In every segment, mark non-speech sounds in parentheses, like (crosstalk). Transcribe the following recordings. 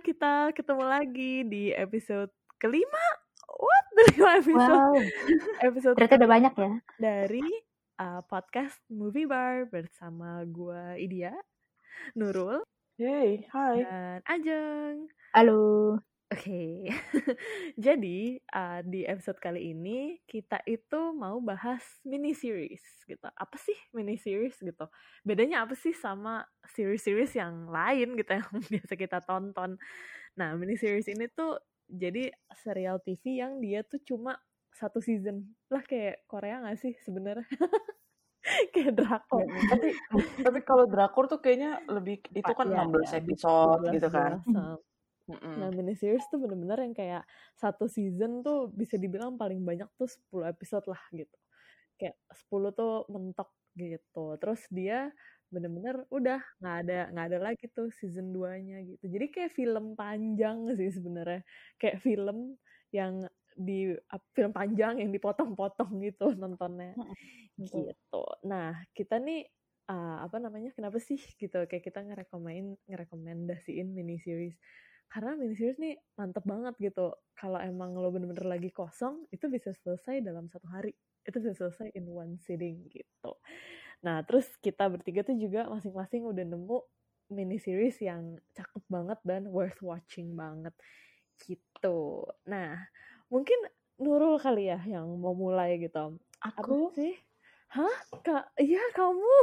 kita ketemu lagi di episode kelima. What? (laughs) Kelima episode. Wow, Episode ternyata udah banyak ya. dari uh, podcast Movie Bar bersama gua Idia, Nurul, Yeay, hai. dan Ajeng. Halo. Oke, (laughs) jadi uh, di episode kali ini kita itu mau bahas mini series gitu. Apa sih mini series gitu? Bedanya apa sih sama series-series yang lain gitu yang (laughs) biasa kita tonton? Nah, mini series ini tuh jadi serial TV yang dia tuh cuma satu season lah kayak Korea nggak sih sebenarnya? (laughs) kayak drakor. Ya, tapi tapi kalau drakor tuh kayaknya lebih itu kan Iya, 16 iya, episode 12, gitu kan. 12, Mm-mm. Nah, mini series tuh bener-bener yang kayak satu season tuh bisa dibilang paling banyak tuh 10 episode lah gitu. Kayak 10 tuh mentok gitu. Terus dia bener-bener udah nggak ada nggak ada lagi tuh season 2-nya gitu. Jadi kayak film panjang sih sebenarnya. Kayak film yang di film panjang yang dipotong-potong gitu nontonnya gitu. Nah, kita nih uh, apa namanya? Kenapa sih gitu kayak kita ngerekomain ngerekomendasiin mini series karena mini series nih mantep banget gitu. Kalau emang lo bener-bener lagi kosong, itu bisa selesai dalam satu hari. Itu bisa selesai in one sitting gitu. Nah, terus kita bertiga tuh juga masing-masing udah nemu mini series yang cakep banget dan worth watching banget gitu. Nah, mungkin Nurul kali ya yang mau mulai gitu. Apa Aku, sih? Hah? Kak, iya kamu.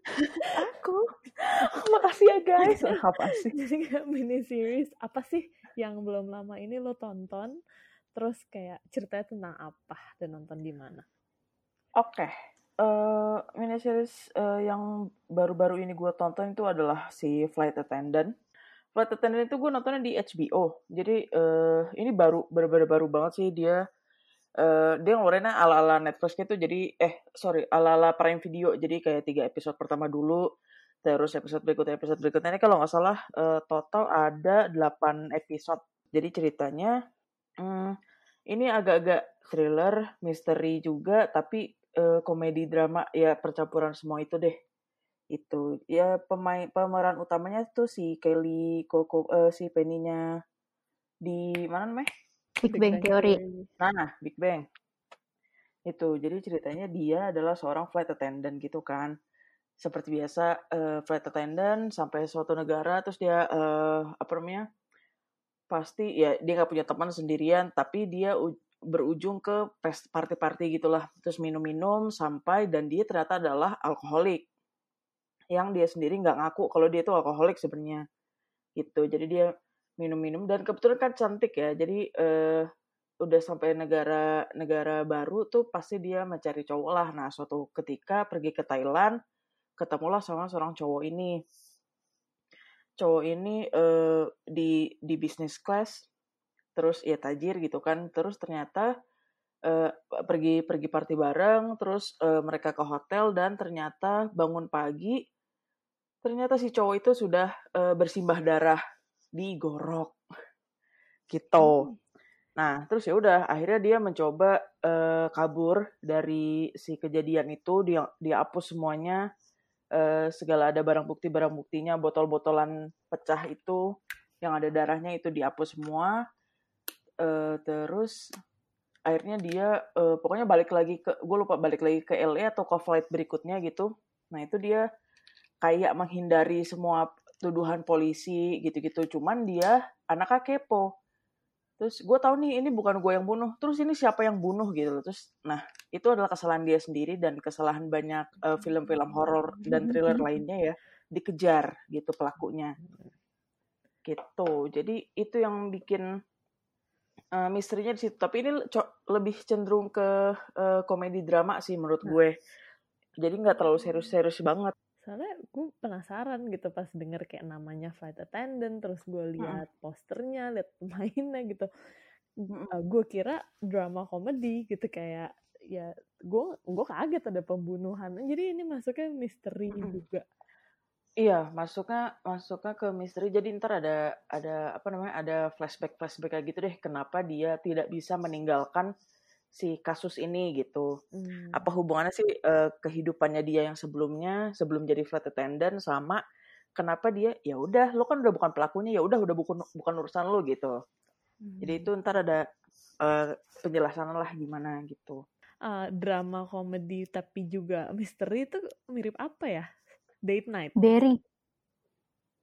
(laughs) aku. Makasih ya guys. (laughs) Apa sih? Jadi kayak mini series apa sih yang belum lama ini lo tonton? Terus kayak ceritanya tentang apa dan nonton di mana? Oke. Eh mini series eh, yang baru-baru ini gue tonton itu adalah si Flight Attendant. Flight Attendant itu gue nontonnya di HBO. Jadi eh ini baru baru-baru baru banget sih dia eh dia ngeluarinnya ala-ala Netflix gitu jadi eh sorry ala-ala Prime Video. Jadi kayak tiga episode pertama dulu terus episode berikutnya episode berikutnya. Ini kalau nggak salah eh, total ada 8 episode. Jadi ceritanya hmm, ini agak-agak thriller misteri juga tapi eh, komedi drama ya percampuran semua itu deh. Itu ya pemain pemeran utamanya tuh si Kelly Koko eh, si Penny-nya. Di mana namanya Big Bang Theory. Nah, Big Bang. Itu, jadi ceritanya dia adalah seorang flight attendant gitu kan. Seperti biasa, eh, flight attendant sampai suatu negara, terus dia, eh, apa namanya, pasti ya dia nggak punya teman sendirian, tapi dia berujung ke party-party gitulah. Terus minum-minum sampai, dan dia ternyata adalah alkoholik. Yang dia sendiri nggak ngaku kalau dia itu alkoholik sebenarnya. Gitu, jadi dia minum-minum. Dan kebetulan kan cantik ya jadi eh, udah sampai negara negara baru tuh pasti dia mencari cowok lah. Nah suatu ketika pergi ke Thailand ketemulah sama seorang cowok ini. Cowok ini eh, di di bisnis class terus ya tajir gitu kan. Terus ternyata eh, pergi pergi party bareng terus eh, mereka ke hotel dan ternyata bangun pagi ternyata si cowok itu sudah bersimbah darah digorok gitu. Nah, terus ya udah akhirnya dia mencoba eh, kabur dari si kejadian itu, dia dia hapus semuanya eh, segala ada barang bukti barang buktinya, botol-botolan pecah itu yang ada darahnya itu dihapus semua. Eh, terus akhirnya dia eh, pokoknya balik lagi ke gue lupa balik lagi ke LA atau ke flight berikutnya gitu. Nah, itu dia kayak menghindari semua tuduhan polisi gitu-gitu. Cuman dia anaknya kepo. Terus gue tahu nih ini bukan gue yang bunuh. Terus ini siapa yang bunuh? Gitu loh. Terus nah itu adalah kesalahan dia sendiri dan kesalahan banyak eh, film-film horor dan thriller lainnya ya dikejar gitu pelakunya. Gitu. Jadi itu yang bikin eh, misterinya di situ. Tapi ini co- lebih cenderung ke eh, komedi drama sih menurut gue. Jadi nggak terlalu serius-serius banget Soalnya gue penasaran gitu pas denger kayak namanya flight attendant, terus gue lihat posternya, lihat (laughs) pemainnya gitu. Mm-mm. Uh, gue kira drama komedi gitu kayak ya gue gue kaget ada pembunuhan. Jadi ini masuknya misteri Mm-mm. juga. Iya, masuknya masuknya ke misteri. Jadi ntar ada ada apa namanya? Ada flashback flashback kayak gitu deh. Kenapa dia tidak bisa meninggalkan si kasus ini gitu? Hmm. Apa hubungannya sih eh, kehidupannya dia yang sebelumnya sebelum jadi flight attendant sama kenapa dia ya udah lo kan udah bukan pelakunya ya udah udah bukan bukan urusan lo gitu jadi Hmm. itu ntar ada eh, penjelasan lah gimana gitu Ah, drama komedi tapi juga misteri itu mirip apa ya? Date night. Berry.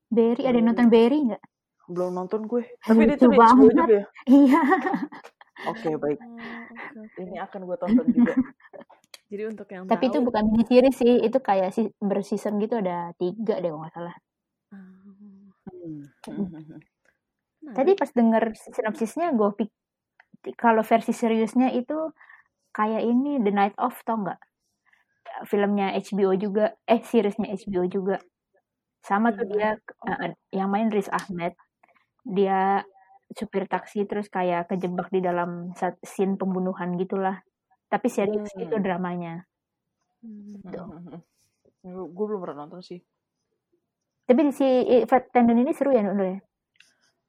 Berry, ada yang nonton Berry nggak? belum nonton gue tapi dia Lucu tuh di HBO banget. juga ya Iya. oke baik oke, oke. Ini akan gue tonton juga (laughs) Jadi untuk yang Tapi itu tahu, bukan mini series sih, itu kayak si berseason gitu ada tiga deh kalau nggak salah. ah, Hmm. menarik. Tadi pas denger sinopsisnya gue pik kalau versi seriusnya itu kayak ini The Night Of tau nggak? Filmnya HBO juga, eh seriesnya HBO juga. Sama tuh dia eh, yang main Riz Ahmed. Dia supir taksi terus kayak kejebak di dalam scene pembunuhan gitulah. Tapi serius Hmm. itu dramanya. Hmm. Gitu. (laughs) gue belum pernah nonton sih Tapi si eh, Fred Tendon ini seru ya Nur ya?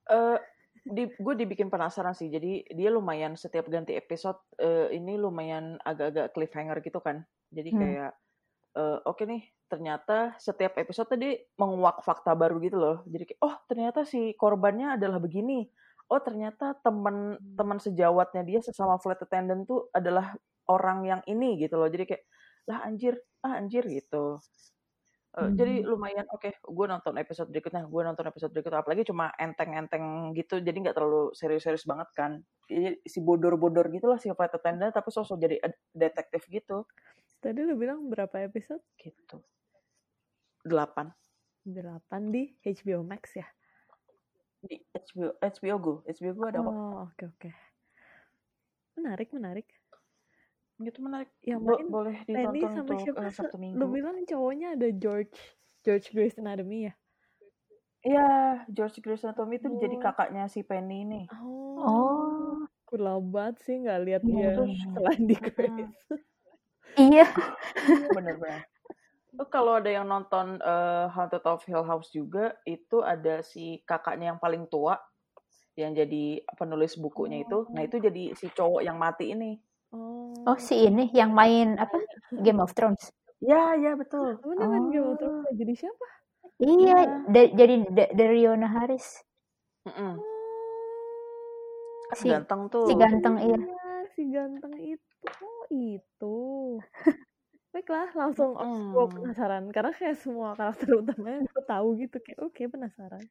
eh di gue dibikin penasaran sih jadi dia lumayan setiap ganti episode eh, ini lumayan agak-agak cliffhanger gitu kan jadi Hmm. kayak eh, oke nih ternyata setiap episode tadi menguak fakta baru gitu loh jadi kayak oh ternyata si korbannya adalah begini oh ternyata teman teman sejawatnya dia sesama flight attendant tuh adalah orang yang ini gitu loh. Jadi kayak lah anjir ah anjir gitu. Jadi Hmm. lumayan oke gue nonton episode berikutnya gue nonton episode berikutnya. Apalagi cuma enteng-enteng gitu jadi nggak terlalu serius-serius banget kan. Jadi si bodor-bodor gitu lah si flight attendant tapi sosok jadi ad- detektif gitu. Tadi lu bilang berapa episode? gitu. Delapan. 8 di HBO Max ya? Di HBO HBO Go HBO Go ada kok Oh, oke oke. Menarik, menarik. gitu menarik Yang Bo- main boleh ditonton sama untuk siapa? eh, Sabtu Lu Minggu bilang cowoknya ada George George Grey's Anatomy ya? iya George Grey's Anatomy itu jadi Oh. kakaknya si Penny ini Oh. Oh, Kurang banget sih nggak lihat Iya, dia iya. selain di Grey's. iya. bener-bener Tuh kalau ada yang nonton eh, Haunted of Hill House juga itu ada si kakaknya yang paling tua yang jadi penulis bukunya itu nah itu jadi si cowok yang mati ini Oh. Oh si ini yang main apa Game of Thrones. ya ya betul dia main Game of Oh. Thrones ya? jadi siapa? Iya, da- jadi da- dari Yona Harris. Mm-mm. kan Si- ganteng tuh Si ganteng iya. Iya, si ganteng itu. Oh, itu. (laughs) Baiklah, langsung gue Mm. penasaran. Karena kayak semua karakter utamanya gue tahu gitu. Kayak, oke penasaran.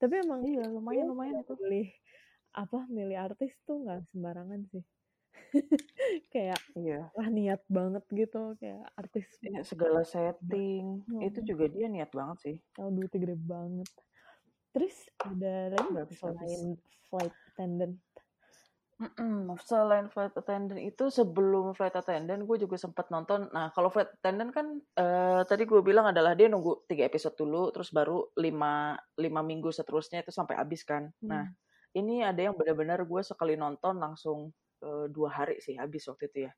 Tapi emang iya lumayan lumayan itu milih apa milih artis tuh nggak sembarangan sih. (laughs) kayak iya wah niat banget gitu kayak artis Iya, segala setting Hmm. itu juga dia niat banget sih tahu duitnya gede banget. Terus ada lagi Nggak selain flight attendant. Mm-mm. Selain flight attendant itu sebelum flight attendant gue juga sempat nonton. Nah kalau flight attendant kan eh, tadi gue bilang adalah dia nunggu tiga episode dulu, terus baru lima lima minggu seterusnya itu sampai habis kan. Nah Hmm. ini ada yang benar-benar gue sekali nonton langsung eh, dua hari sih habis waktu itu ya.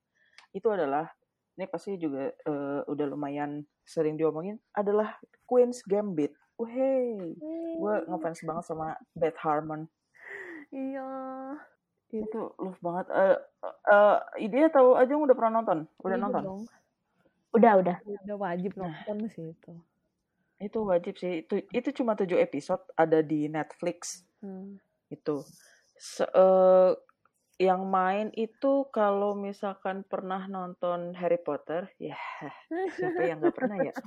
Itu adalah ini pasti juga eh, udah lumayan sering diomongin adalah Queen's Gambit. Wih, gue ngefans banget sama Beth Harmon. Iya. Itu love banget eh eh dia tahu aja udah pernah nonton udah nonton dong. Udah udah. Udah wajib Nah. nonton sih itu. itu wajib sih itu itu cuma tujuh episode ada di Netflix Hmm. itu Se- eh, yang main itu kalau misalkan pernah nonton Harry Potter ya (laughs) siapa yang nggak pernah ya (laughs)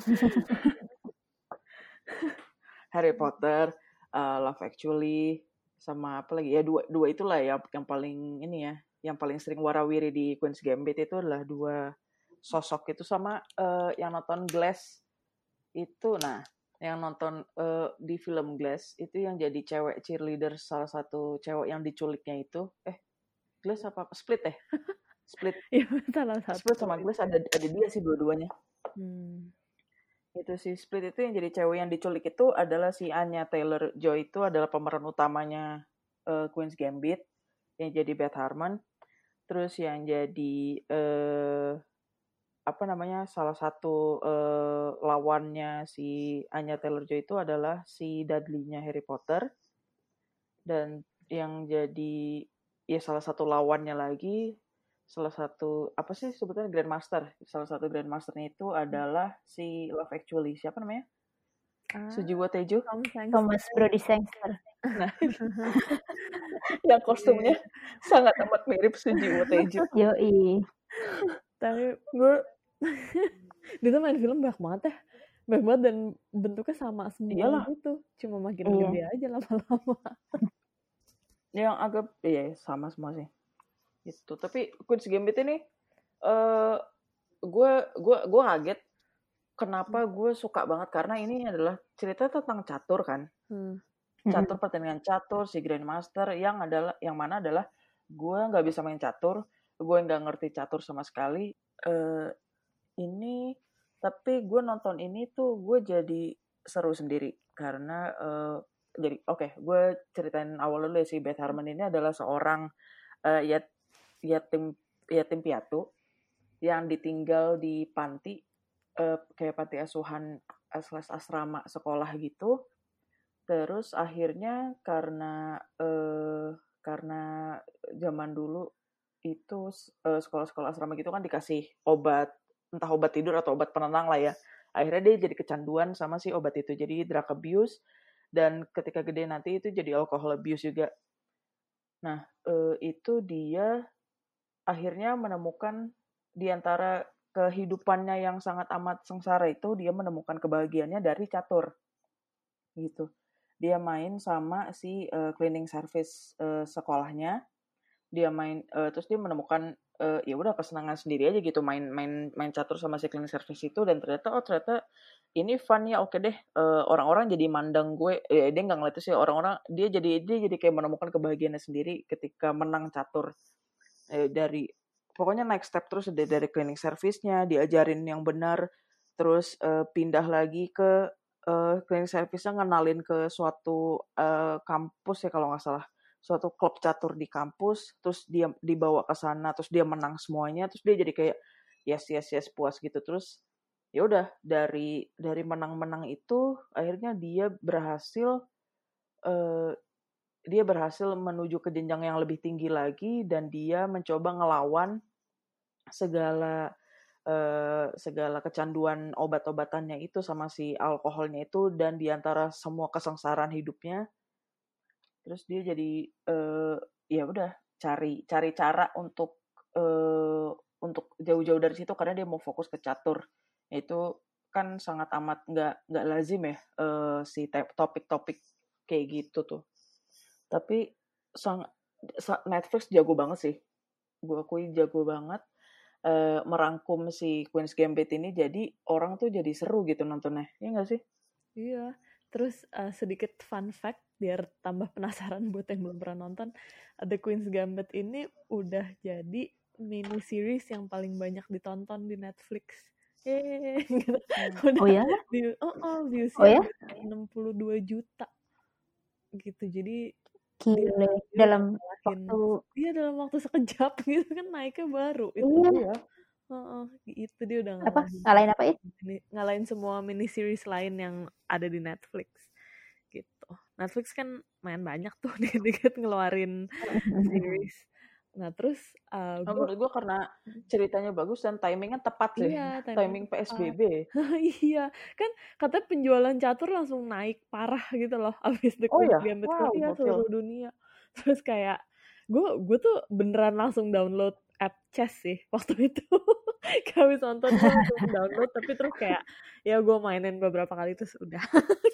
Harry Potter eh, Love Actually sama apa lagi? Ya dua dua itulah ya yang paling ini ya yang paling sering warawiri di Queen's Gambit itu adalah dua sosok itu sama eh, yang nonton Glass itu. Nah yang nonton eh, di film Glass itu yang jadi cewek cheerleader salah satu cewek yang diculiknya itu. Eh Glass apa? Split eh (laughs) Split. Iya (laughs) salah satu. Split sama Glass ada ada dia sih dua-duanya. Hmm. Itu si Split itu yang jadi cewek yang diculik itu adalah si Anya Taylor Joy itu adalah pemeran utamanya eh, Queen's Gambit yang jadi Beth Harmon. Terus yang jadi eh apa namanya salah satu eh, lawannya si Anya Taylor Joy itu adalah si Dudley-nya Harry Potter. Dan yang jadi ya salah satu lawannya lagi salah satu apa sih sebetulnya Grandmaster salah satu Grandmasternya itu adalah si Love Actually siapa namanya Ah, Sujiwo Tejo. Thomas Brody Sangster. Nah, (laughs) yang kostumnya sangat amat mirip Sujiwo Tejo. (laughs) Yoi. Tapi gue (laughs) dia tuh main film banyak banget ya. Banyak banget dan bentuknya sama semua Iyalah. gitu. Cuma makin Iya. gede aja lama-lama. Yang agak iya sama semua sih. Itu. Tapi Queen's Gambit ini eh gue gue gue kaget kenapa gue suka banget karena ini adalah cerita tentang catur kan. Hmm. catur pertandingan catur si grandmaster yang adalah yang mana adalah gue nggak bisa main catur gue nggak ngerti catur sama sekali eh ini tapi gue nonton ini tuh gue jadi seru sendiri karena eh, jadi oke gue ceritain awal dulu ya si Beth Harmon ini adalah seorang eh, yat, yatim yatim piatu yang ditinggal di panti eh, kayak panti asuhan slash asrama sekolah gitu Terus akhirnya karena eh, karena zaman dulu itu eh, sekolah-sekolah asrama gitu kan dikasih obat entah obat tidur atau obat penenang lah ya. Akhirnya dia jadi kecanduan sama si obat itu. Jadi drug abuse dan ketika gede nanti itu jadi alcohol abuse juga. Nah, eh, itu dia akhirnya menemukan di antara kehidupannya yang sangat amat sengsara itu dia menemukan kebahagiaannya dari catur. Gitu. Dia main sama si uh, cleaning service uh, sekolahnya. Dia main uh, terus dia menemukan uh, ya udah kesenangan sendiri aja gitu main main main catur sama si cleaning service itu dan ternyata oh ternyata ini fun ya oke deh uh, orang-orang jadi mandang gue ya dia nggak ngeliat sih orang-orang dia jadi dia jadi kayak menemukan kebahagiaannya sendiri ketika menang catur eh, dari pokoknya naik step terus dari, dari cleaning service-nya diajarin yang benar terus uh, pindah lagi ke uh, cleaning service-nya ngenalin ke suatu uh, kampus ya kalau nggak salah. Suatu klub catur di kampus terus dia dibawa ke sana terus dia menang semuanya terus dia jadi kayak yes yes yes puas gitu. Terus ya udah dari dari menang-menang itu akhirnya dia berhasil uh, dia berhasil menuju ke jenjang yang lebih tinggi lagi dan dia mencoba ngelawan segala Uh, segala kecanduan obat-obatannya itu sama si alkoholnya itu dan di antara semua kesengsaraan hidupnya. Terus dia jadi uh, ya udah cari cari cara untuk uh, untuk jauh-jauh dari situ karena dia mau fokus ke catur. Itu kan sangat amat nggak nggak lazim ya uh, si topik-topik kayak gitu tuh tapi sang Netflix jago banget sih. Gue akui jago banget uh, merangkum si Queen's Gambit ini jadi orang tuh jadi seru gitu nontonnya. Ya nggak sih? Iya. Terus uh, sedikit fun fact biar tambah penasaran buat yang belum pernah nonton. The Queen's Gambit ini udah jadi mini series yang paling banyak ditonton di Netflix. Yeay, (laughs) gitu. oh ya? view, oh, oh viewsnya oh ya? 62 juta. Gitu. Jadi Gile. dia dalam ngalahin waktu iya dalam waktu sekejap (laughs) gitu kan naiknya baru itu iya Heeh, itu dia udah apa ngalahin ngalahin apa itu ngalahin semua mini series lain yang ada di Netflix gitu. Netflix kan main banyak tuh (laughs) dikit-dikit ngeluarin (laughs) series. Nah terus uh, gue menurut gue karena ceritanya bagus dan timingnya tepat sih. Iya timing timing. PSBB (laughs) iya kan katanya penjualan catur langsung naik parah gitu loh (laughs) abis The oh Queen's ya Gambit wow iya, seluruh dunia. (laughs) Terus kayak gue gue tuh beneran langsung download app chess sih waktu itu. Habis nonton langsung download tapi terus kayak ya gue mainin beberapa kali terus udah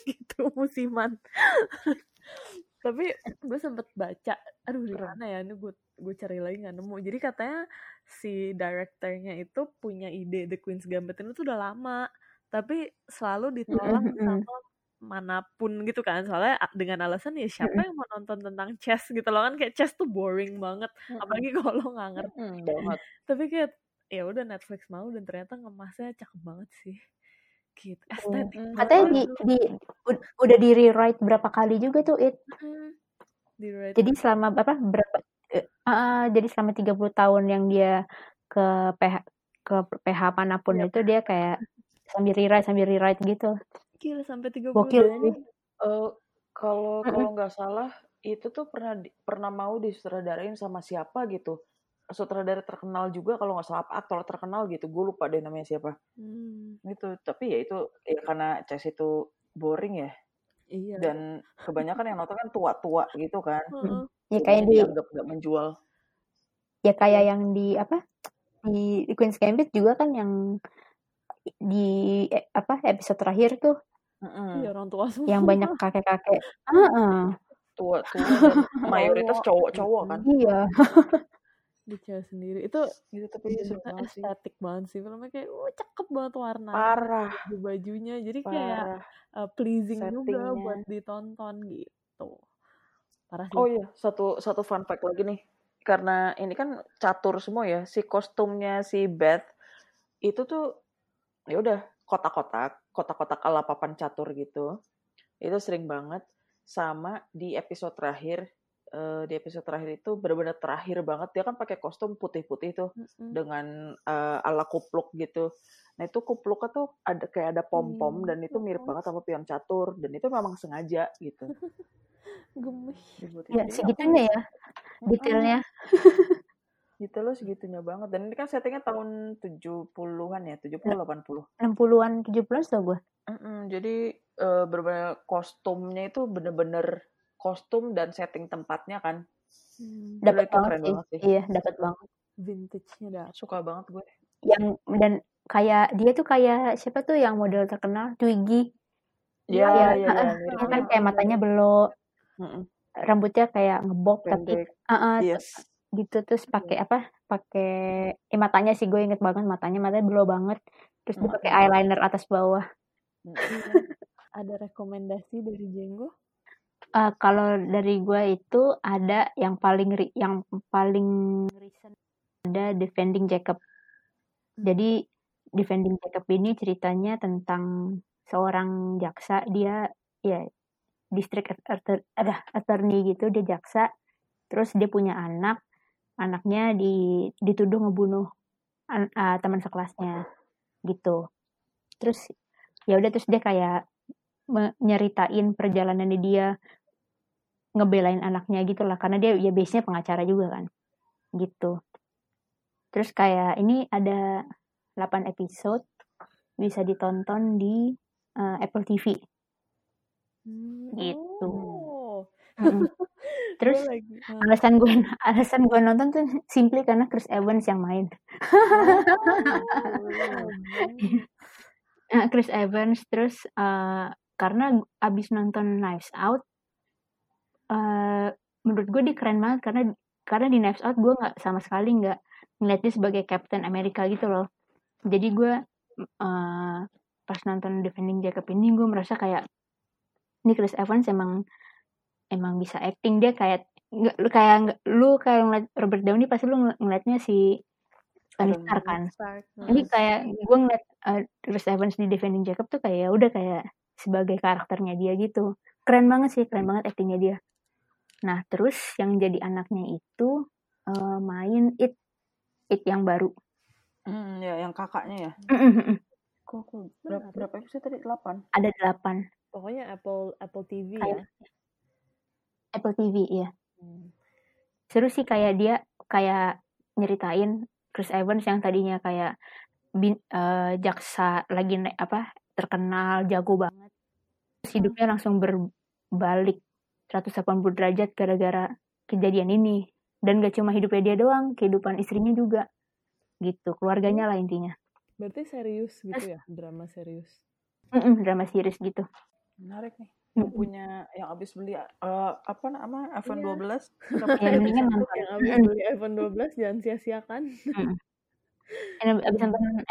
gitu musiman tapi (laughs) gue sempet baca aduh di mana ya? Ini gue gue cari lagi nggak nemu. Jadi katanya si directornya itu punya ide The Queen's Gambit ini tuh udah lama tapi selalu ditolak sama mana pun gitu kan. Soalnya dengan alasan ya siapa yang mau nonton tentang chess? gitu loh kan. Kayak chess tuh boring banget apalagi (laughs) kalau lo nggak ngerti. Tapi kayak ya udah Netflix mau dan ternyata ngemasnya cakep banget sih gitu. Estetik Mm-mm. katanya di, di ud- udah di rewrite berapa kali juga tuh it. Mm, di write jadi selama apa berapa eh, ah, jadi selama 30 tahun yang dia ke PH ke PH mana pun Iya. itu dia kayak sambil rewrite sambil rewrite gitu. Gila sampai 30 gokil sih. eh, kalau kalau nggak salah itu tuh pernah pernah mau disutradarain sama siapa gitu sutradara terkenal juga kalau nggak salah apa aktor terkenal gitu gue lupa deh namanya siapa Hmm. itu tapi ya itu ya karena Chess itu boring ya. Iya. Dan kebanyakan yang nonton kan tua-tua gitu kan. Heeh. Ya kayak di dianggap nggak menjual. ya kayak yang di apa di, di Queen's Gambit juga kan yang di eh, apa episode terakhir tuh Mm-mm. Iya orang tua semua. yang banyak kakek-kakek. (laughs) Heeh. Tua-tua dan mayoritas cowok-cowok kan. Iya. (laughs) Di cewek sendiri. Itu Gitu tapi iya, itu seru banget sih. estetik banget sih. Filmnya kayak, wah cakep banget warna Parah, baju-bajunya. Jadi kayak parah. uh, pleasing juga Settingnya. buat ditonton gitu. Parah sih. Oh iya, satu satu fun fact lagi nih. Karena ini kan catur semua ya, si kostumnya si Beth itu tuh ya udah kotak-kotak, kotak-kotak ala papan catur gitu. Itu sering banget sama di episode terakhir eh, di episode terakhir itu benar-benar terakhir banget dia kan pakai kostum putih-putih tuh Mm-mm. dengan eh, ala kupluk gitu. Nah itu kupluknya tuh ada kayak ada pom-pom Iya, dan itu mirip banget sama pion catur dan itu memang sengaja gitu. (laughs) Gemes. Ya segitunya ya detailnya. (laughs) Gitu loh segitunya banget. Dan ini kan settingnya tahun 70-an ya, 70 80. 60-an 70-an tau gue. Mm-mm, jadi eh, bener-bener kostumnya itu bener-bener kostum dan setting tempatnya kan. Hmm. Dapat itu banget keren sih. banget sih. Iya, dapat banget. Vintage-nya dapet. Suka banget gue. Yang dan kayak dia tuh kayak siapa tuh yang model terkenal Twiggy. Ya, Iya, ya, heeh. ya, mirip Dia kan banget. kayak matanya belok, Mm-mm, rambutnya kayak ngebob tapi Pendek. Heeh, Yes. gitu terus pakai apa? Pakai eh matanya sih gue inget banget matanya matanya belok banget. Terus dia pakai eyeliner atas bawah. Iya. Ada rekomendasi dari Jenggo? Eh, kalau dari gue itu ada yang paling yang paling recent ada Defending Jacob. Jadi Defending Jacob ini ceritanya tentang seorang jaksa. Dia ya district ada attorney gitu dia jaksa. Terus dia punya anak. Anaknya di dituduh ngebunuh an- ah, teman sekelasnya gitu. Terus ya udah terus dia kayak nyeritain perjalanannya dia ngebelain anaknya gitu lah karena dia ya base-nya pengacara juga kan gitu. Terus kayak ini ada 8 episode bisa ditonton di eh, Apple TV Hmm, Gitu. (laughs) Oh. Terus eh, alasan gue (laughs) alasan gue nonton tuh simply karena Chris Evans yang main. Oh, (laughs) Eh, Chris Evans terus eh, karena abis nonton Knives Out eh menurut gue dia keren banget karena karena di Knives Out gue nggak sama sekali nggak ngeliat dia sebagai Captain America gitu loh jadi gue eh pas nonton Defending Jacob ini gue merasa kayak ini Chris Evans emang emang bisa acting dia kayak nggak lu kayak nggak- lu kayak ngeliat Robert Downey pasti lu ng- ngeliatnya si Tony Stark kan Stark. ini Heeh. kayak gue ngeliat uh, Chris Evans di Defending Jacob tuh kayak ya udah kayak sebagai karakternya dia gitu keren banget sih keren banget aktingnya dia nah terus yang jadi anaknya itu uh, main it it yang baru Hmm, ya, yang kakaknya ya. Kok, kok berapa, berapa episode tadi? 8. ada delapan Pokoknya Apple Apple TV ya. Kayak- Apple TV ya Hmm. seru sih kayak dia kayak nyeritain Chris Evans yang tadinya kayak bin, eh, jaksa lagi naik apa terkenal jago banget terus hidupnya langsung berbalik 180 derajat gara-gara kejadian ini dan gak cuma hidupnya dia doang kehidupan istrinya juga gitu keluarganya lah intinya Berarti serius gitu ya, drama serius. Mm-mm, drama series gitu Menarik nih. Yang Mm-mm. punya, yang abis beli, eh, apa nama, iPhone Iya. 12. Ya, (laughs) Dapat mendingan episode nonton. Yang abis beli iPhone 12 jangan sia-siakan. Yang abis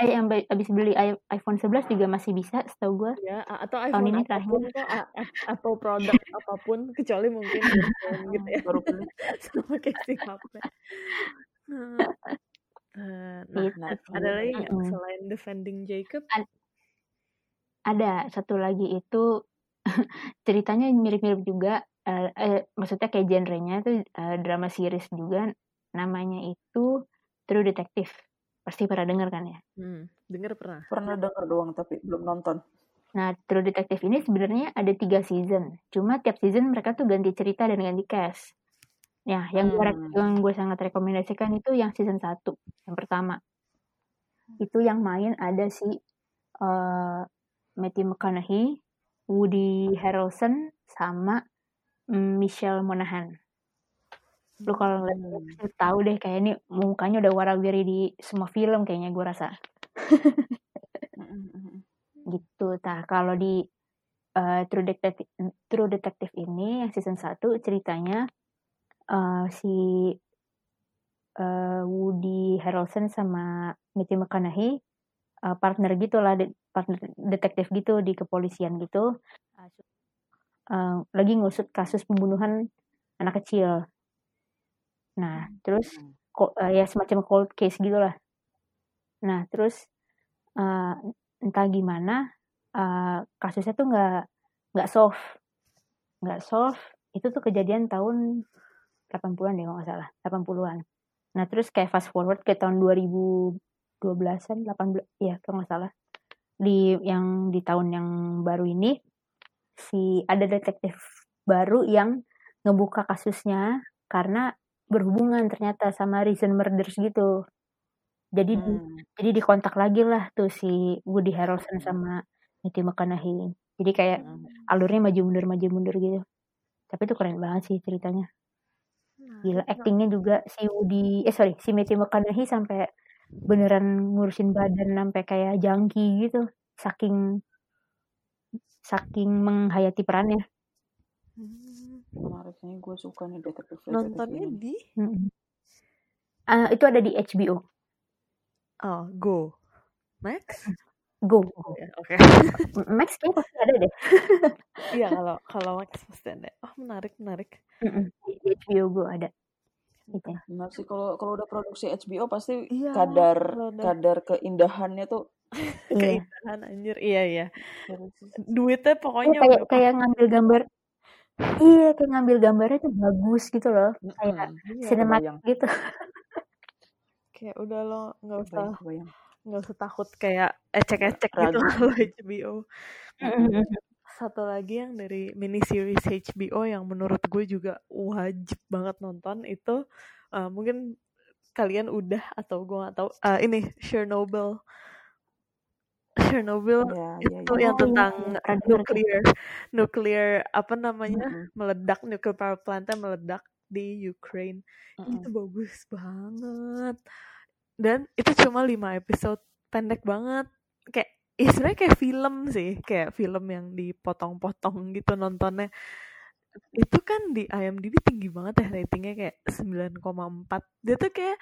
eh abis beli iPhone 11 juga masih bisa setahu gue ya, atau tahun iPhone ini apa pun terakhir kok, a- a- Apple produk (laughs) apa pun kecuali mungkin (laughs) gitu ya. baru beli. (laughs) Sama casing HP. Nah, eh, nah, gitu sih. ada lagi nggak Mm-mm. selain Defending Jacob? ada satu lagi itu ceritanya mirip-mirip juga eh, eh, maksudnya kayak genrenya itu eh, drama series juga namanya itu True Detective pasti pernah dengar kan ya Hmm, denger pernah. Pernah denger doang, tapi belum nonton. nah True Detective ini sebenarnya ada tiga season cuma tiap season mereka tuh ganti cerita dan ganti cast ya yang gue Hmm. yang gue sangat rekomendasikan itu yang season 1 yang pertama itu yang main ada si eh, Matthew McConaughey Woody Harrelson sama mm, Michelle Monaghan. Lu kalau ngeliat Hmm. tahu deh kayak ini mukanya udah warawiri di semua film kayaknya gue rasa. (laughs) Gitu. Nah, kalau di eh, True Detective True Detective ini yang season 1 ceritanya eh, si eh, Woody Harrelson sama Matthew McConaughey eh, partner gitu lah, de- partner detektif gitu di kepolisian gitu. Eh, lagi ngusut kasus pembunuhan anak kecil. Nah, terus Hmm. ko- eh, ya semacam cold case gitu lah. Nah, terus eh, entah gimana eh, kasusnya tuh nggak nggak solve, nggak solve. Itu tuh kejadian tahun 80-an deh kalau nggak salah, 80-an. Nah, terus kayak fast forward ke tahun 2012-an, 18 ya kalau nggak salah. Di yang di tahun yang baru ini si ada detektif baru yang ngebuka kasusnya karena berhubungan ternyata sama recent murders gitu. Jadi di, Hmm. jadi dikontak lagi lah tuh si Woody Harrelson Hmm. sama Matthew McConaughey. Jadi kayak Mm. alurnya maju mundur maju mundur gitu. Tapi itu keren banget sih ceritanya. Nah, Gila actingnya juga si Woody eh sorry si Matthew McConaughey sampai beneran ngurusin badan sampai kayak jangki gitu. Saking saking menghayati perannya. hmm. Menarik nih, gue suka nih detektif nontonnya ini. di Mm-mm. Ah, itu ada di HBO. oh Go Max Go. oh ya oke (laughs) Max kayaknya pasti ada deh. (laughs) iya kalau kalau Max pasti ada oh menarik menarik. Di di HBO Go ada. Gitu. Benar sih kalau kalau udah produksi HBO pasti iya kadar udah kadar keindahannya tuh (laughs) keindahan anjir iya iya duitnya pokoknya kayak udah kayak ngambil gambar. Iya kayak ngambil gambarnya tuh bagus gitu loh. Kayak Mm-mm. iya sinematik gitu. kayak udah lo nggak usah kebayang. nggak usah takut kayak ecek-ecek gitu kalau HBO satu lagi yang dari mini series HBO yang menurut gue juga wajib banget nonton itu uh, mungkin kalian udah atau gue nggak tahu uh, ini Chernobyl (laughs) Chernobyl Ya, ya, itu ya. yang Oh iya, tentang iya. pernah denger tuh. nuklir (laughs) nuklir apa namanya Mm-mm. meledak nuclear power plantnya meledak di Ukraine itu Mm-mm. bagus banget dan itu cuma lima episode pendek banget kayak ya sebenarnya kayak film sih kayak film yang dipotong-potong gitu nontonnya itu kan di IMDb tinggi banget ya ratingnya kayak 9,4 dia tuh kayak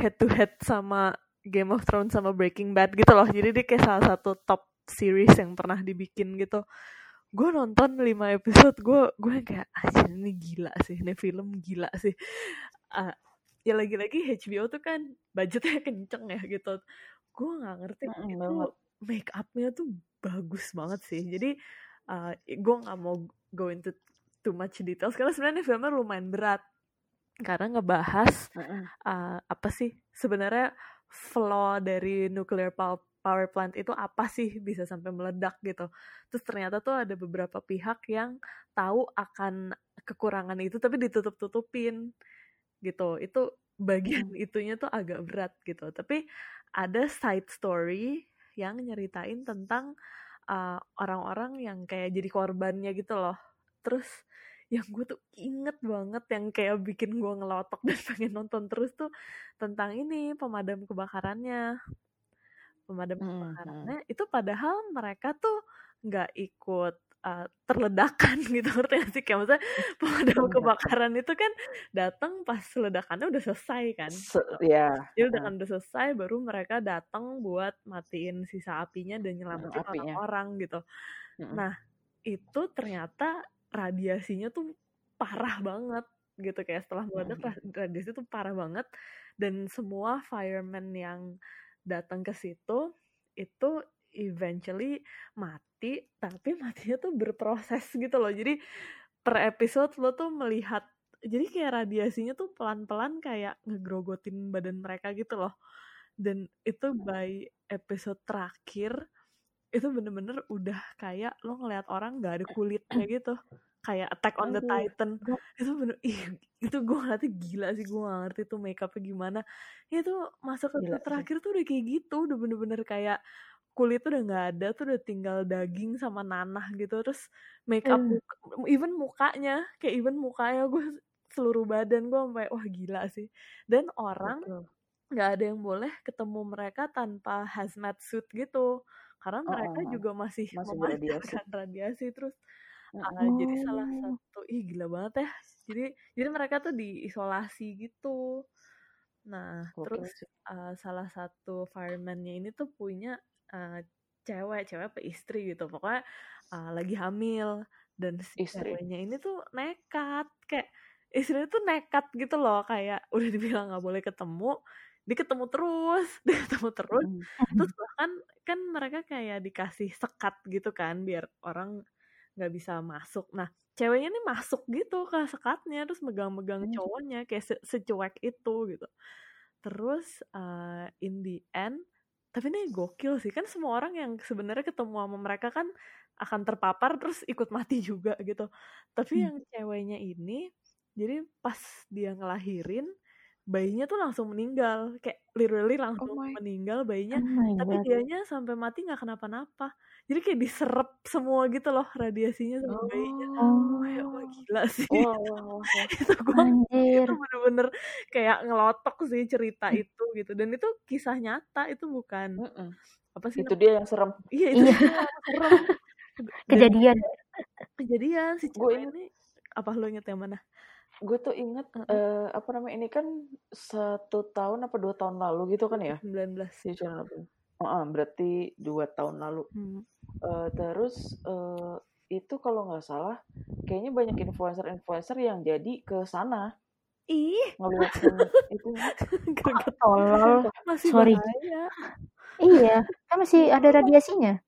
head to head sama Game of Thrones sama Breaking Bad gitu loh. Jadi dia kayak salah satu top series yang pernah dibikin gitu. Gue nonton 5 episode gue gue kayak aja ini gila sih ini film gila sih. Ah, ya lagi-lagi HBO tuh kan budgetnya (laughs) kenceng ya gitu. Gue nggak ngerti Mm-mm, itu banget. make upnya tuh bagus banget sih. Jadi uh, gue nggak mau go into too much details karena sebenarnya filmnya lumayan berat. Karena ngebahas uh, apa sih sebenarnya flaw dari nuclear pow- power plant itu apa sih? Bisa sampai meledak gitu. Terus ternyata tuh ada beberapa pihak yang tahu akan kekurangan itu tapi ditutup-tutupin gitu. Itu bagian itunya tuh agak berat gitu. Tapi ada side story yang nyeritain tentang uh, orang-orang yang kayak jadi korbannya gitu loh. Terus yang gue tuh inget banget yang kayak bikin gue ngelotok (laughs) dan pengen nonton terus tuh tentang ini pemadam kebakarannya pemadam Mm-mm. kebakarannya itu padahal mereka tuh nggak ikut uh, terledakan (laughs) gitu ngerti gak sih kayak maksudnya (laughs) pemadam Iya. kebakaran itu kan datang pas ledakannya udah selesai kan Se- ya Jadi ledakan udah selesai baru mereka datang buat matiin sisa apinya dan nyelamatin orang-orang gitu. Nah, itu ternyata radiasinya tuh parah banget gitu kayak setelah meledak ra- radiasi tuh parah banget dan semua firemen yang datang ke situ itu eventually mati tapi (laughs) matinya tuh berproses gitu loh. Jadi per episode lo tuh melihat jadi kayak radiasinya tuh pelan-pelan kayak ngegrogotin badan mereka gitu loh. Dan itu by episode terakhir itu bener-bener udah kayak lo ngeliat orang nggak ada kulitnya gitu. Kayak Attack on the. Titan. Itu bener ih itu gue ngeliatnya gila sih gue gak ngerti tuh make upnya gimana. Ya itu masuk sih. terakhir tuh udah kayak gitu udah bener-bener kayak kulit tuh udah nggak ada tuh udah tinggal daging sama nanah gitu. Terus make up Hmm. muka, even mukanya kayak even mukanya gue seluruh badan gue sampai wah gila sih. Dan orang nggak ada yang boleh ketemu mereka tanpa hazmat suit gitu karena Oh, mereka oh, oh. juga masih, (laughs) Masih memancarkan radiasi terus Mm-mm. ah, jadi salah Oh. satu ih gila banget ya jadi jadi mereka tuh diisolasi gitu nah Gokil terus uh, salah satu fireman-nya ini tuh punya uh, cewek cewek apa istri gitu pokoknya uh, lagi hamil dan si Istri. ceweknya ini tuh nekat kayak istrinya tuh nekat gitu loh kayak udah dibilang nggak boleh ketemu dia ketemu terus (laughs) dia ketemu terus Mm-mm. terus bahkan kan mereka kayak dikasih sekat gitu kan biar orang nggak bisa masuk nah ceweknya nih masuk gitu ke sekatnya terus megang-megang Hmm. cowoknya kayak se- secuek itu gitu terus uh, in the end tapi ini gokil sih kan semua orang yang sebenarnya ketemu sama mereka kan akan terpapar terus ikut mati juga gitu tapi Hmm. yang ceweknya ini jadi pas dia ngelahirin bayinya tuh langsung meninggal kayak literally Oh langsung my. meninggal bayinya Oh tapi god. dianya sampai mati nggak kenapa-napa jadi kayak diserap semua gitu loh radiasinya sama bayinya Oh. wah Oh. gila sih wah, wah, wah. itu gue itu bener-bener kayak ngelotok sih cerita Hmm. itu gitu dan itu kisah nyata itu bukan Mm-mm. apa sih Itu namanya? dia yang serem. iya itu Iya. dia serem (laughs) dan Kejadian. kejadian si Gue cewek ini apa lo inget yang mana gue tuh inget Heeh. eh, apa namanya ini kan satu tahun apa dua tahun lalu gitu kan ya 19 di channel apa? Heeh, berarti dua tahun lalu. hmm. Eh, terus eh, itu kalau nggak salah, kayaknya banyak influencer-influencer yang jadi ke sana ih ngeliatin (laughs) itu. Tolol. masih Sorry. bahaya Iya. Kan masih ada radiasinya.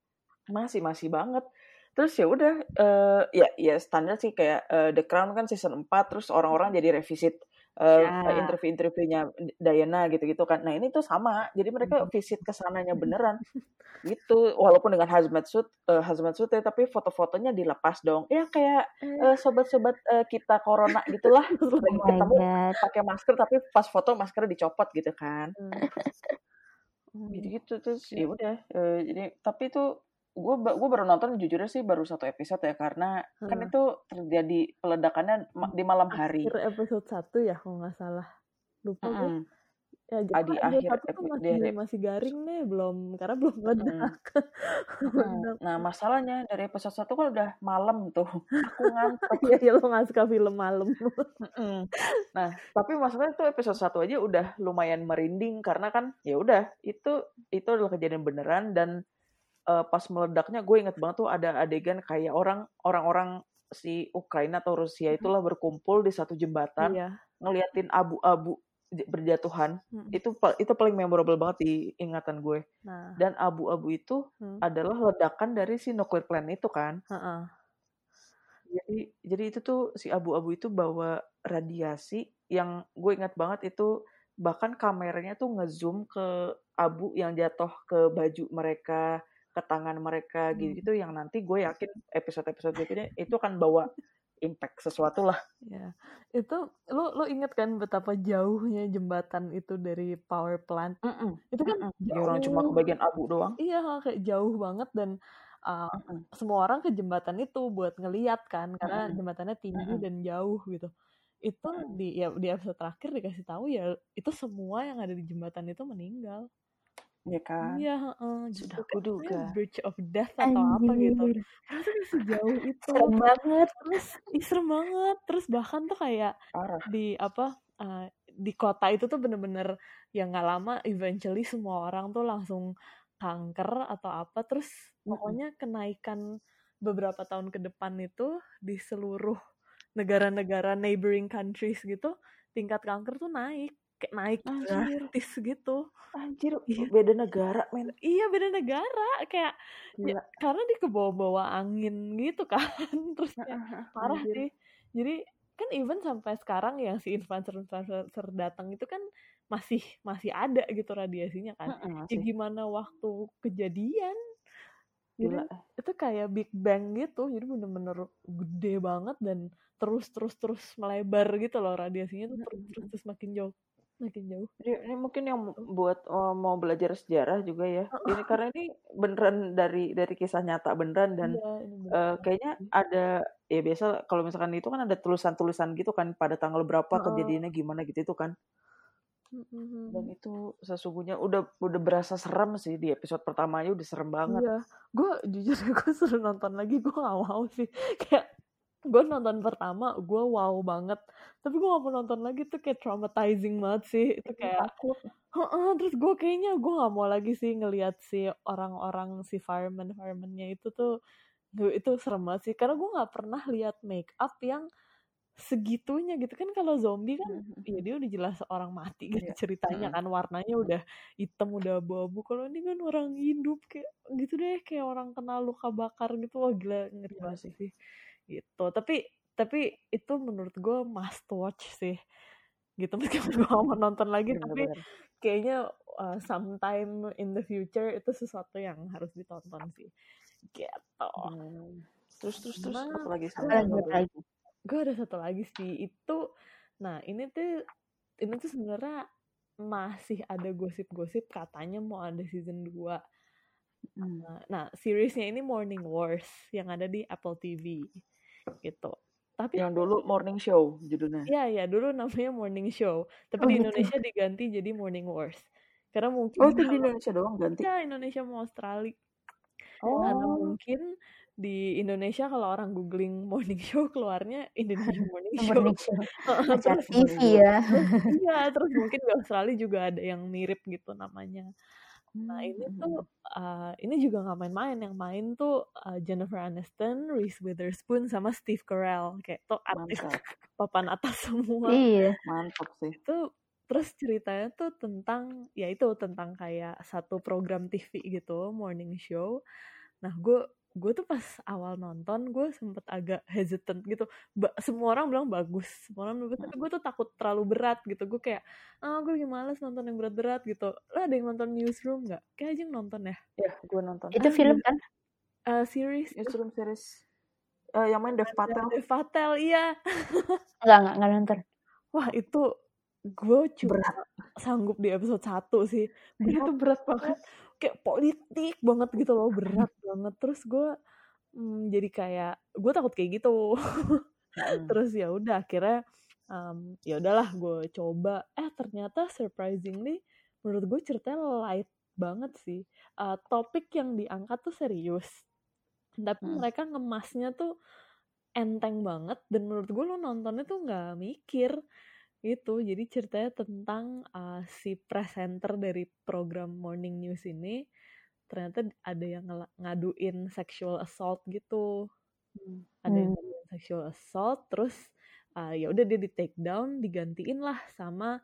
Masih masih banget. Terus ya udah eh, ya ya standar sih kayak eh, The Crown kan season 4 terus orang-orang jadi revisit eh, ya interview-interviewnya Diana gitu-gitu kan. Nah, ini tuh sama. Jadi mereka visit ke sananya (laughs) beneran. Gitu. Walaupun dengan hazmat suit eh, hazmat suit ya, tapi foto-fotonya dilepas dong. Ya kayak eh, sobat-sobat eh, kita corona gitulah. (laughs) Lagi Oh my ketemu pakai masker tapi pas foto maskernya dicopot gitu kan. Hmm. Gitu-gitu terus Ya. udah eh, jadi tapi itu gue gue baru nonton jujurnya sih baru satu episode ya karena kan Hmm. itu terjadi peledakannya di malam hari. akhir episode 1 ya kalau nggak salah lupa Mm-mm. ya jadi di episode akhir satu tuh epi- di masih akhir masih garing nih belum karena belum meledak meledak Nah, masalahnya dari episode 1 kan udah malam tuh. Aku ngantuk. (laughs) Iya, iya lo nggak suka film malam. (laughs) Nah, tapi masalahnya tuh episode 1 aja udah lumayan merinding karena kan ya udah itu itu adalah kejadian beneran dan eh, pas meledaknya gue inget banget tuh ada adegan kayak orang orang-orang si Ukraina atau Rusia itulah berkumpul di satu jembatan Iya. ngeliatin abu-abu berjatuhan. Mm. Itu itu paling memorable banget di ingatan gue. Nah, Dan abu-abu itu hmm. adalah ledakan dari si nuclear plant itu kan. heeh. Jadi jadi itu tuh si abu-abu itu bawa radiasi yang gue ingat banget itu bahkan kameranya tuh ngezoom ke abu yang jatuh ke baju mereka, ke tangan mereka Hmm. gitu-gitu yang nanti gue yakin episode-episode berikutnya itu akan bawa impact sesuatu lah. Ya, itu lo lo inget kan betapa jauhnya jembatan itu dari power plant? Mm-mm, Itu kan mm-mm. Ya orang cuma jauh. kebagian abu doang. Iya, kayak jauh banget dan uh, Mm-mm, semua orang ke jembatan itu buat ngeliat kan karena mm-mm, jembatannya tinggi mm-mm, dan jauh gitu. Itu di ya di episode terakhir dikasih tahu ya itu semua yang ada di jembatan itu meninggal. Ya kan? Iya, heeh, Sudah kuduga. bridge of death atau apa gitu. Anjir. Tuh kayak sejauh itu. Serem banget. Terus ih, serem banget. Terus bahkan tuh kayak Parah. di apa uh, di kota itu tuh bener-bener yang nggak lama eventually semua orang tuh langsung kanker atau apa terus pokoknya kenaikan beberapa tahun ke depan itu di seluruh negara-negara neighboring countries gitu tingkat kanker tuh naik kayak naik Anjir, gratis gitu. Anjir, iya. beda negara, men. iya beda negara. Kayak ya, karena di kebawa-bawa angin gitu kan. (laughs) Terus Heeh, parah Anjir. sih. Jadi kan even sampai sekarang yang si influencer-influencer datang itu kan masih masih ada gitu radiasinya kan. Heeh, ya gimana waktu kejadian? Jadi Gila. itu kayak Big Bang gitu. Jadi bener-bener gede banget dan terus terus terus melebar gitu loh radiasinya tuh. Terus terus, terus makin jauh makin jauh Ini, ini mungkin yang buat oh, mau belajar sejarah juga ya. Ini karena ini beneran dari dari kisah nyata beneran dan bener eh, kayaknya ada ya biasa kalau misalkan itu kan ada tulisan-tulisan gitu kan pada tanggal berapa Heeh. kejadiannya gimana gitu itu kan. Dan itu sesungguhnya udah udah berasa serem sih di episode pertama aja udah serem banget. Iya, gue jujur (laughs) gue suruh nonton lagi gue gak mau sih (laughs) kayak gue nonton pertama gue wow banget. Tapi gue gak mau nonton lagi tuh kayak traumatizing banget sih. Itu kayak Takut. Heeh, terus gue kayaknya gue gak mau lagi sih ngelihat si orang-orang si fireman firemannya itu tuh itu serem banget sih. Karena gue nggak pernah lihat make up yang segitunya gitu. Kan kalau zombie kan ya dia udah jelas orang mati gitu Iya. ceritanya Mm-mm. kan. Warnanya udah hitam udah abu-abu. Kalau ini kan orang hidup kayak gitu deh. Kayak orang kena luka bakar gitu. Wah gila ngeri Iya banget sih. Gitu tapi tapi itu menurut gue must watch sih gitu (laughs) meskipun gue mau nonton lagi tapi Bener-bener. kayaknya uh, sometime in the future itu sesuatu yang harus ditonton sih gitu Hmm. Terus terus terus Nah, apa lagi sama lagi gue? ada satu lagi sih itu nah ini tuh ini tuh sebenarnya masih ada gosip-gosip katanya mau ada season 2 Hmm. nah, nah seriesnya ini Morning Wars yang ada di Apple TV gitu tapi Yang dulu morning show judulnya. ya ya dulu namanya Morning Show tapi Oh di gitu. Indonesia diganti jadi Morning Wars karena mungkin Oh itu di Indonesia doang ganti. ya Indonesia mau Australia Oh. karena mungkin di Indonesia kalau orang googling morning show keluarnya Indonesia morning (laughs) show Morning show. (laughs) Terus TV ya. iya terus mungkin di Australia juga ada yang mirip gitu namanya nah Hmm, ini hmm, tuh uh, ini juga nggak main-main. Yang main tuh uh, Jennifer Aniston, Reese Witherspoon sama Steve Carell. Kayak tuh artis (laughs) papan atas semua. Iya. Mantap sih. itu terus ceritanya tuh tentang ya itu tentang kayak satu program TV gitu morning show. Nah gue gue tuh pas awal nonton gue sempet agak hesitant gitu ba- semua orang bilang bagus semua orang bilang bagus tapi gue tuh takut terlalu berat gitu gue kayak ah gue lagi males nonton yang berat-berat gitu lo ada yang nonton newsroom nggak kayak aja yang nonton ya Ya gue nonton. Itu Ah, film kan? Eh, series Newsroom series. Eh, yang main Dev Patel. Dev Patel iya (laughs) Enggak, enggak, enggak nonton. wah itu gue cuma Berat. sanggup di episode 1 sih Karena itu berat banget kayak politik banget gitu loh berat (laughs) banget. Terus gue hmm, jadi kayak gue takut kayak gitu. Terus ya udah akhirnya um, ya udahlah gue coba. Eh ternyata surprisingly menurut gue ceritanya light banget sih. Uh, topik yang diangkat tuh serius. Tapi Hmm. mereka ngemasnya tuh enteng banget dan menurut gue lo nontonnya tuh nggak mikir itu jadi ceritanya tentang uh, si presenter dari program morning news ini ternyata ada yang ngaduin sexual assault gitu Hmm. ada yang Hmm. ngaduin sexual assault terus uh, ya udah dia di take down digantiin lah sama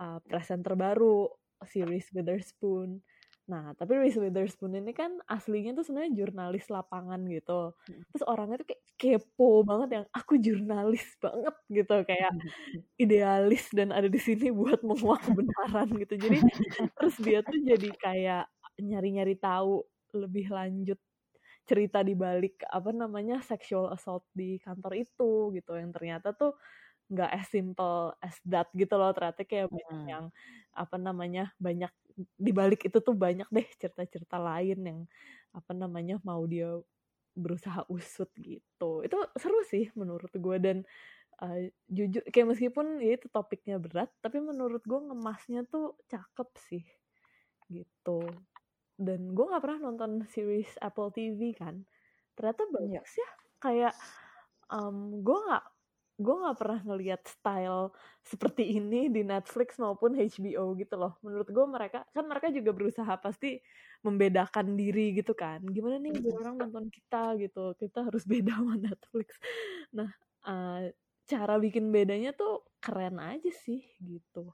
uh, presenter baru si Reese Witherspoon nah tapi Reese Witherspoon ini kan aslinya tuh sebenarnya jurnalis lapangan gitu. Hmm. terus orangnya tuh kayak kepo banget yang aku jurnalis banget gitu. Kayak idealis dan ada di sini buat menguak kebenaran gitu. Jadi terus dia tuh jadi kayak nyari-nyari tahu lebih lanjut cerita di balik apa namanya sexual assault di kantor itu gitu. Yang ternyata tuh nggak as simple as that gitu loh ternyata kayak banyak Mm-mm. yang apa namanya banyak di balik itu tuh banyak deh cerita-cerita lain yang apa namanya mau dia berusaha usut gitu itu seru sih menurut gue dan uh, jujur kayak meskipun ya itu topiknya berat tapi menurut gue ngemasnya tuh cakep sih gitu dan gue nggak pernah nonton series Apple TV kan ternyata Iya. bagus ya kayak um, gue nggak gue nggak pernah ngelihat style seperti ini di Netflix maupun HBO gitu loh. Menurut gue mereka kan mereka juga berusaha pasti membedakan diri gitu kan. Gimana nih biar orang nonton kita gitu kita harus beda sama (laughs) Netflix. Nah uh, cara bikin bedanya tuh keren aja sih gitu.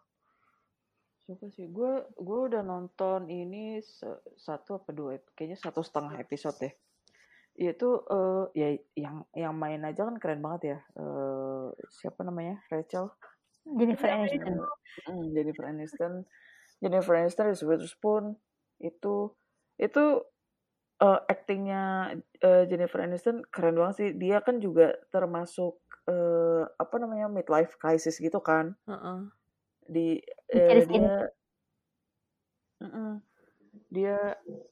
Suka sih. Gue gue udah nonton ini satu apa dua, kayaknya satu setengah episode deh. Itu eh ya yang yang main aja kan keren banget ya. Eh siapa namanya? Rachel. Jennifer Iya, Aniston. itu. Mm, Jennifer Aniston. Jennifer Aniston, Reese Witherspoon itu itu eh aktingnya eh, Jennifer Aniston keren banget sih. Dia kan juga termasuk eh apa namanya midlife crisis gitu kan. Heeh. di Di ini. dia Mm-mm. dia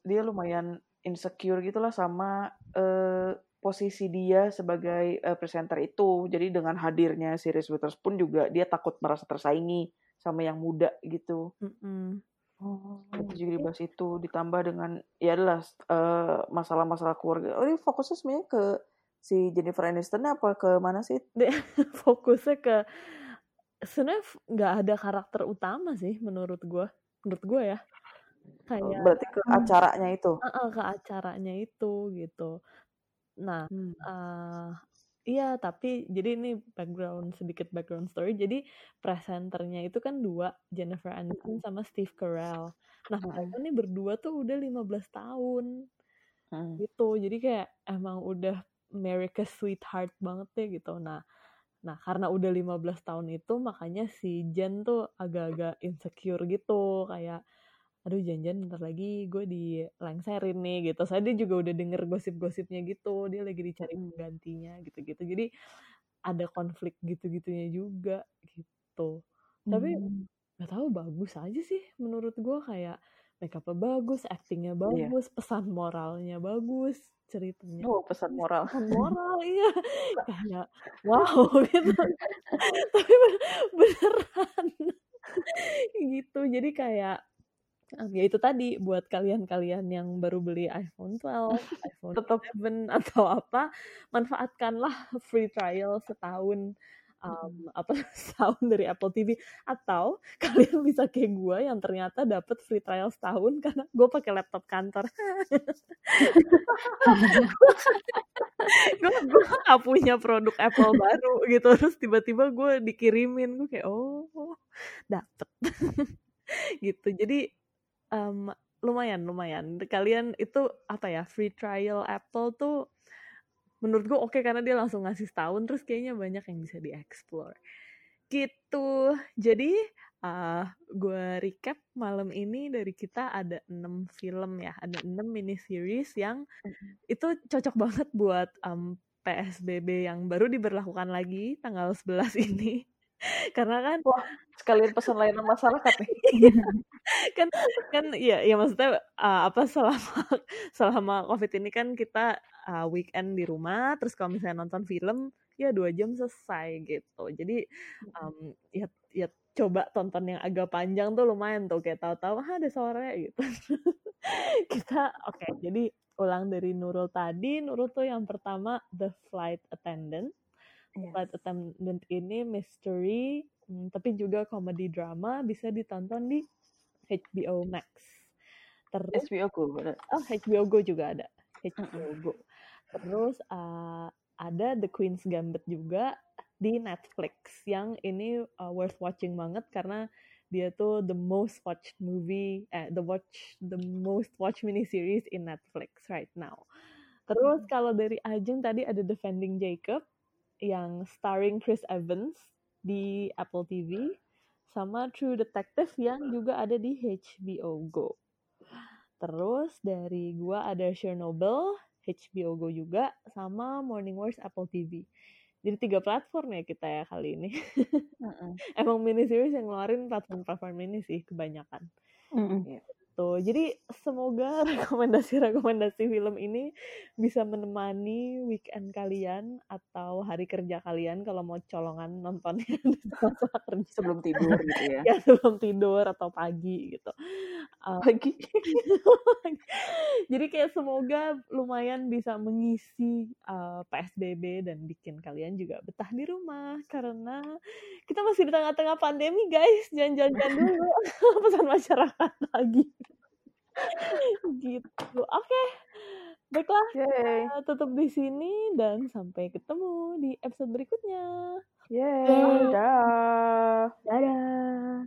dia lumayan insecure gitulah sama eh, posisi dia sebagai eh, presenter itu. Jadi dengan hadirnya si Reese Witherspoon juga dia takut merasa tersaingi sama yang muda gitu. Mm-mm. Oh. itu juga dibahas itu ditambah dengan ya adalah eh, masalah-masalah keluarga. Oh ini fokusnya sebenarnya ke si Jennifer Aniston apa ke mana sih? (laughs) Fokusnya ke sebenarnya nggak ada karakter utama sih menurut gue menurut gue ya. Oh, kayak berarti ke Hmm. acaranya itu? "Ah, ah, ke acaranya itu gitu. Nah Hmm. eh iya tapi jadi ini background sedikit background story. Jadi presenternya itu kan dua Jennifer Aniston sama Steve Carell. Nah mereka nih berdua tuh udah 15 tahun. Hmm. gitu. Jadi kayak emang udah America's sweetheart banget deh gitu. Nah nah karena udah 15 tahun itu makanya si Jen tuh agak-agak insecure gitu. Kayak aduh janjian bentar lagi gue dilengserin nih gitu saya dia juga udah denger gosip-gosipnya gitu dia lagi dicari Mm. penggantinya gitu-gitu jadi ada konflik gitu-gitunya juga gitu tapi Hmm. nggak tahu bagus aja sih menurut gue kayak make upnya bagus actingnya Iya. bagus pesan moralnya bagus ceritanya Oh, pesan moral. pesan moral iya (laughs) kayak wow gitu (laughs) tapi ben- beneran (laughs) gitu jadi kayak em, (laughs) ya itu tadi buat kalian-kalian yang baru beli iPhone 12, (laughs) iPhone Tetap 7 atau apa, manfaatkanlah free trial setahun um, apa (laughs) setahun dari Apple TV atau kalian bisa kayak gue yang ternyata dapat free trial setahun karena gue pakai laptop kantor. gue gue gak punya produk Apple baru gitu terus tiba-tiba gue dikirimin gue kayak oh dapet. Gitu jadi em, lumayan lumayan. Kalian itu apa ya free trial Apple tuh menurut gue oke karena dia langsung ngasih setahun terus kayaknya banyak yang bisa dieksplor gitu. Jadi uh, gue recap malam ini dari kita ada 6 film ya ada 6 mini series yang itu cocok banget buat em, PSBB yang baru diberlakukan lagi tanggal 11 ini karena kan Wah, sekalian pesan layanan masyarakat nih. (laughs) kan kan ya ya maksudnya uh, apa selama selama covid ini kan kita uh, weekend di rumah terus kalau misalnya nonton film ya dua jam selesai gitu. Jadi um, ya ya coba tonton yang agak panjang tuh lumayan tuh kayak tahu-tahu ah ada sore gitu. (laughs) Kita oke jadi ulang dari Nurul tadi Nurul tuh yang pertama The Flight Attendant Yes. Flight Attendant ini mystery, hmm, tapi juga komedi drama bisa ditonton di HBO Max. Terus, ku. bener. oh HBO Go juga ada. HBO Go. Terus uh, ada The Queen's Gambit juga di Netflix yang ini uh, worth watching banget karena dia tuh the most watched movie, eh, the watch the most watched miniseries in Netflix right now. Terus kalau dari Ajeng tadi ada Defending Jacob yang starring Chris Evans di Apple TV sama True Detective yang juga ada di HBO Go. Terus dari gua ada Chernobyl, HBO Go juga sama Morning Wars Apple TV. Jadi tiga platform ya kita ya kali ini. Mm-mm. (laughs) Emang miniseries yang ngeluarin platform-platform ini sih kebanyakan. Mm-mm. Tuh, jadi semoga (laughs) rekomendasi-rekomendasi film ini bisa menemani weekend kalian atau hari kerja kalian kalau mau colongan nontonnya (laughs) Sebelum tidur gitu ya. ya sebelum tidur atau pagi gitu. Uh, Pagi. (laughs) jadi kayak semoga lumayan bisa mengisi uh, PSBB dan bikin kalian juga betah di rumah karena kita masih di tengah-tengah pandemi guys jangan-jangan dulu pesan masyarakat lagi gitu oke okay. baiklah Yay. kita eh, tutup di sini dan sampai ketemu di episode berikutnya Yeay. Dadah. Dadah.